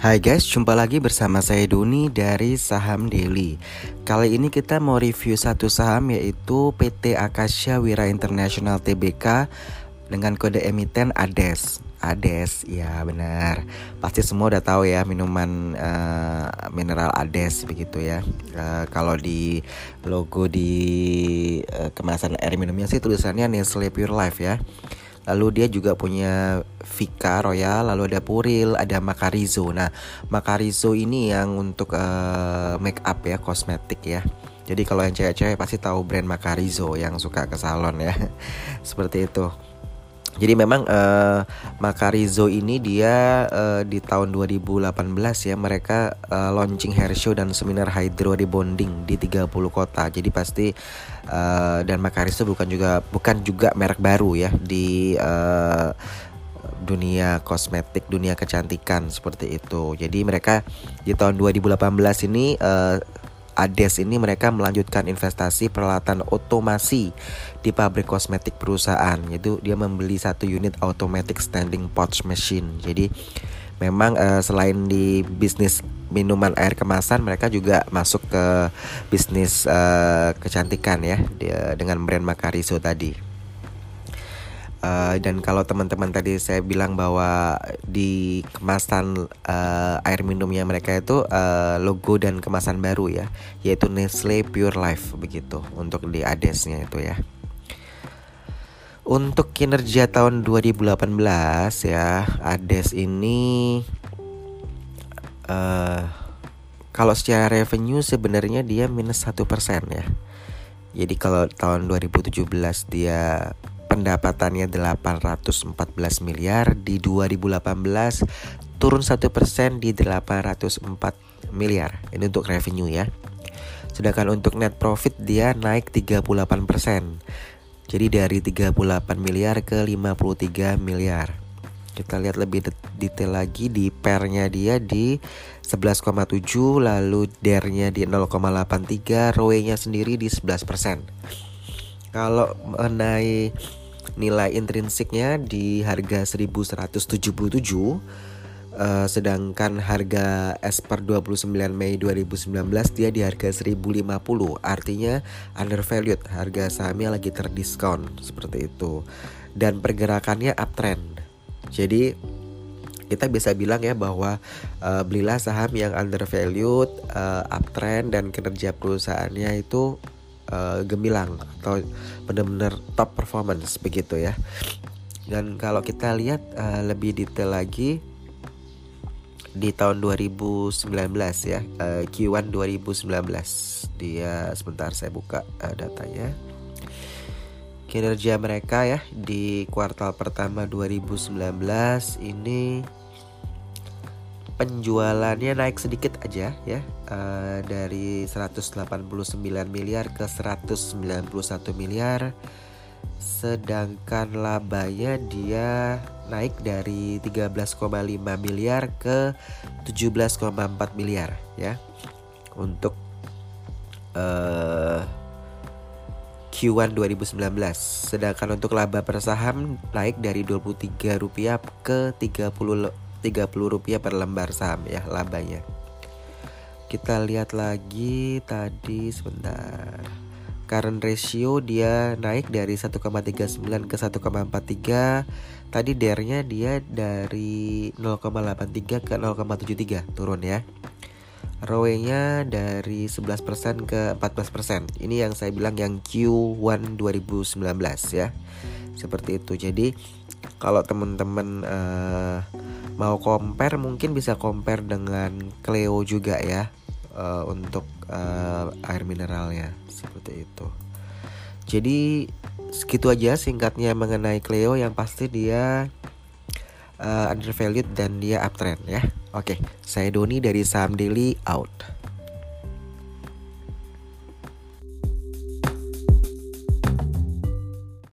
Hai guys, jumpa lagi bersama saya Doni dari Saham Daily. Kali ini kita mau review satu saham yaitu PT Akasya Wira International Tbk dengan kode emiten ADES. ADES, ya benar. Pasti semua udah tahu ya minuman uh, mineral ADES begitu ya. Uh, kalau di logo di uh, kemasan air minumnya sih tulisannya Nestle Pure Life ya. Lalu dia juga punya Vika Royal, lalu ada Puril, ada Macarizo. Nah, Macarizo ini yang untuk uh, make up ya, kosmetik ya. Jadi kalau yang cewek-cewek pasti tahu brand Macarizo yang suka ke salon ya. Seperti itu. Jadi memang uh, Macarizo ini dia uh, di tahun 2018 ya mereka uh, launching hair show dan seminar hydro rebonding di 30 kota. Jadi pasti uh, dan Macarizo bukan juga bukan juga merek baru ya di uh, dunia kosmetik, dunia kecantikan seperti itu. Jadi mereka di tahun 2018 ini uh, ADES ini mereka melanjutkan investasi peralatan otomasi di pabrik kosmetik perusahaan. Yaitu dia membeli satu unit automatic standing pouch machine. Jadi memang uh, selain di bisnis minuman air kemasan mereka juga masuk ke bisnis uh, kecantikan ya dengan brand Macarizo tadi Uh, dan kalau teman-teman tadi saya bilang bahwa di kemasan uh, air minumnya mereka itu uh, logo dan kemasan baru ya, yaitu Nestle Pure Life begitu untuk di Adesnya itu ya. Untuk kinerja tahun 2018 ya, Ades ini uh, kalau secara revenue sebenarnya dia minus satu persen ya. Jadi kalau tahun 2017 dia pendapatannya 814 miliar di 2018 turun 1% di 804 miliar. Ini untuk revenue ya. Sedangkan untuk net profit dia naik 38%. Jadi dari 38 miliar ke 53 miliar. Kita lihat lebih detail lagi di pernya dia di 11,7 lalu dernya di 0,83, ROE-nya sendiri di 11%. Kalau mengenai nilai intrinsiknya di harga 1177 uh, sedangkan harga S per 29 Mei 2019 dia di harga 1050 artinya undervalued harga sahamnya lagi terdiskon seperti itu. Dan pergerakannya uptrend. Jadi kita bisa bilang ya bahwa uh, belilah saham yang undervalued, uh, uptrend dan kinerja perusahaannya itu uh, gemilang atau benar-benar top performance begitu ya. Dan kalau kita lihat uh, lebih detail lagi di tahun 2019 ya, uh, Q1 2019 dia sebentar saya buka uh, datanya. Kinerja mereka ya di kuartal pertama 2019 ini penjualannya naik sedikit aja ya. Uh, dari 189 miliar ke 191 miliar. Sedangkan labanya dia naik dari 13,5 miliar ke 17,4 miliar ya. Untuk uh, Q1 2019 sedangkan untuk laba per saham naik dari 23 rupiah ke 30 Rp30 per lembar saham ya labanya. Kita lihat lagi tadi sebentar. Current ratio dia naik dari 1,39 ke 1,43. Tadi dernya dia dari 0,83 ke 0,73 turun ya. ROE-nya dari 11% ke 14%. Ini yang saya bilang yang Q1 2019 ya. Seperti itu. Jadi kalau teman-teman uh, mau compare mungkin bisa compare dengan Cleo juga ya uh, untuk uh, air mineralnya seperti itu. Jadi segitu aja singkatnya mengenai Cleo yang pasti dia uh, undervalued dan dia uptrend ya. Oke, saya Doni dari Saham Daily out.